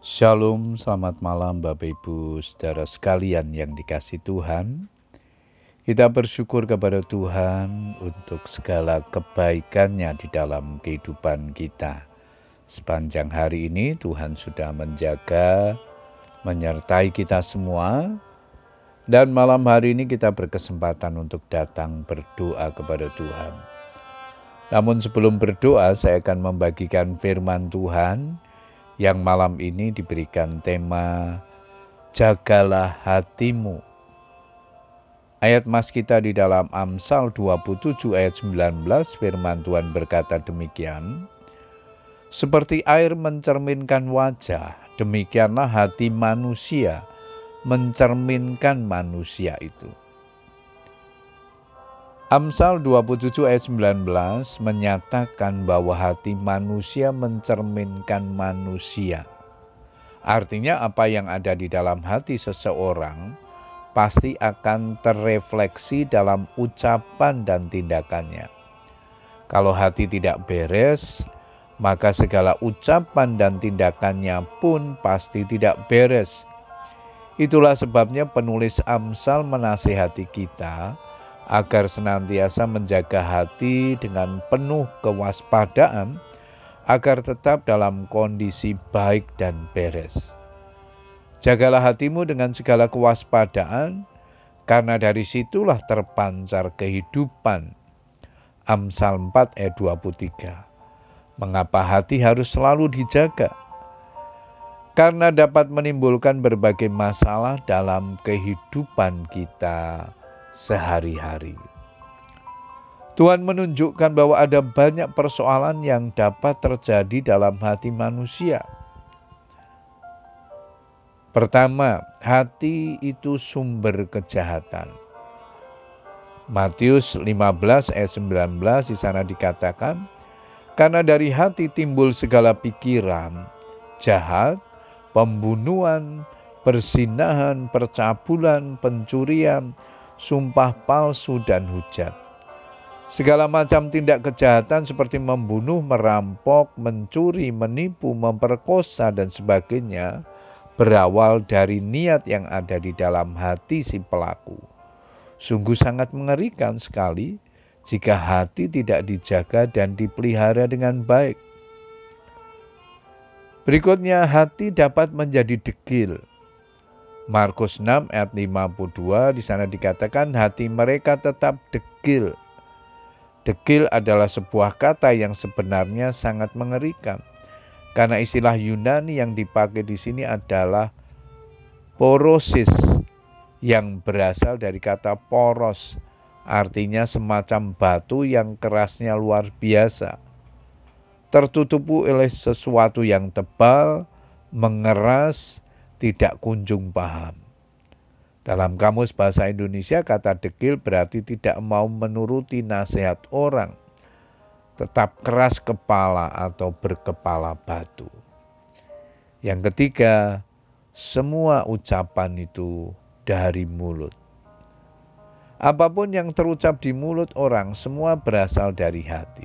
Shalom, selamat malam Bapak Ibu saudara sekalian yang dikasih Tuhan. Kita bersyukur kepada Tuhan untuk segala kebaikannya di dalam kehidupan kita. Sepanjang hari ini Tuhan sudah menjaga, menyertai kita semua. Dan malam hari ini kita berkesempatan untuk datang berdoa kepada Tuhan. Namun sebelum berdoa saya akan membagikan firman Tuhan yang malam ini diberikan tema Jagalah hatimu. Ayat mas kita di dalam Amsal 27 ayat 19 firman Tuhan berkata demikian. Seperti air mencerminkan wajah, demikianlah hati manusia mencerminkan manusia itu. Amsal 27 ayat 19 menyatakan bahwa hati manusia mencerminkan manusia. Artinya apa yang ada di dalam hati seseorang pasti akan terrefleksi dalam ucapan dan tindakannya. Kalau hati tidak beres, maka segala ucapan dan tindakannya pun pasti tidak beres. Itulah sebabnya penulis Amsal menasihati kita agar senantiasa menjaga hati dengan penuh kewaspadaan agar tetap dalam kondisi baik dan beres. Jagalah hatimu dengan segala kewaspadaan, karena dari situlah terpancar kehidupan. Amsal 4 ayat 23. Mengapa hati harus selalu dijaga? Karena dapat menimbulkan berbagai masalah dalam kehidupan kita sehari-hari. Tuhan menunjukkan bahwa ada banyak persoalan yang dapat terjadi dalam hati manusia. Pertama, hati itu sumber kejahatan. Matius 15 ayat 19 di sana dikatakan, karena dari hati timbul segala pikiran jahat, pembunuhan, persinahan, percabulan, pencurian, sumpah palsu, dan hujat. Segala macam tindak kejahatan seperti membunuh, merampok, mencuri, menipu, memperkosa, dan sebagainya berawal dari niat yang ada di dalam hati si pelaku. Sungguh sangat mengerikan sekali jika hati tidak dijaga dan dipelihara dengan baik. Berikutnya, hati dapat menjadi degil, Markus 6 ayat 52 di sana dikatakan hati mereka tetap degil. Degil adalah sebuah kata yang sebenarnya sangat mengerikan. Karena istilah Yunani yang dipakai di sini adalah porosis yang berasal dari kata poros, artinya semacam batu yang kerasnya luar biasa. Tertutup oleh sesuatu yang tebal, mengeras, tidak kunjung paham. Dalam kamus bahasa Indonesia, kata dekil berarti tidak mau menuruti nasihat orang, tetap keras kepala atau berkepala batu. Yang ketiga, semua ucapan itu dari mulut. Apa pun yang terucap di mulut orang, semua berasal dari hati.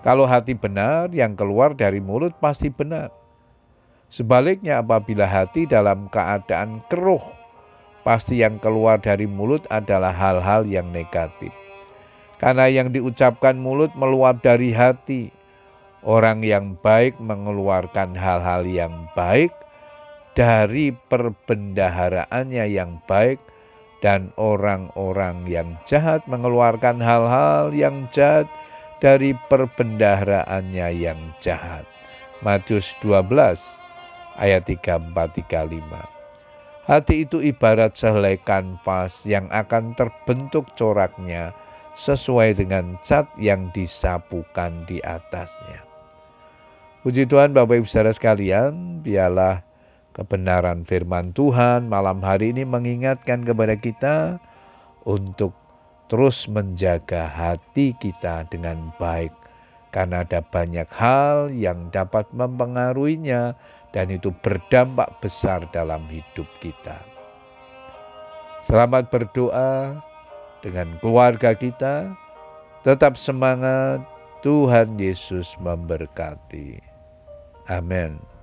Kalau hati benar, yang keluar dari mulut pasti benar. Sebaliknya apabila hati dalam keadaan keruh, pasti yang keluar dari mulut adalah hal-hal yang negatif. Karena yang diucapkan mulut meluap dari hati. Orang yang baik mengeluarkan hal-hal yang baik dari perbendaharaannya yang baik dan orang-orang yang jahat mengeluarkan hal-hal yang jahat dari perbendaharaannya yang jahat. Matius 12 ayat 34-35. Hati itu ibarat sehelai kanvas yang akan terbentuk coraknya sesuai dengan cat yang disapukan di atasnya. Puji Tuhan Bapak Ibu Saudara sekalian, biarlah kebenaran firman Tuhan malam hari ini mengingatkan kepada kita untuk terus menjaga hati kita dengan baik karena ada banyak hal yang dapat mempengaruhinya dan itu berdampak besar dalam hidup kita. Selamat berdoa dengan keluarga kita. Tetap semangat, Tuhan Yesus memberkati. Amin.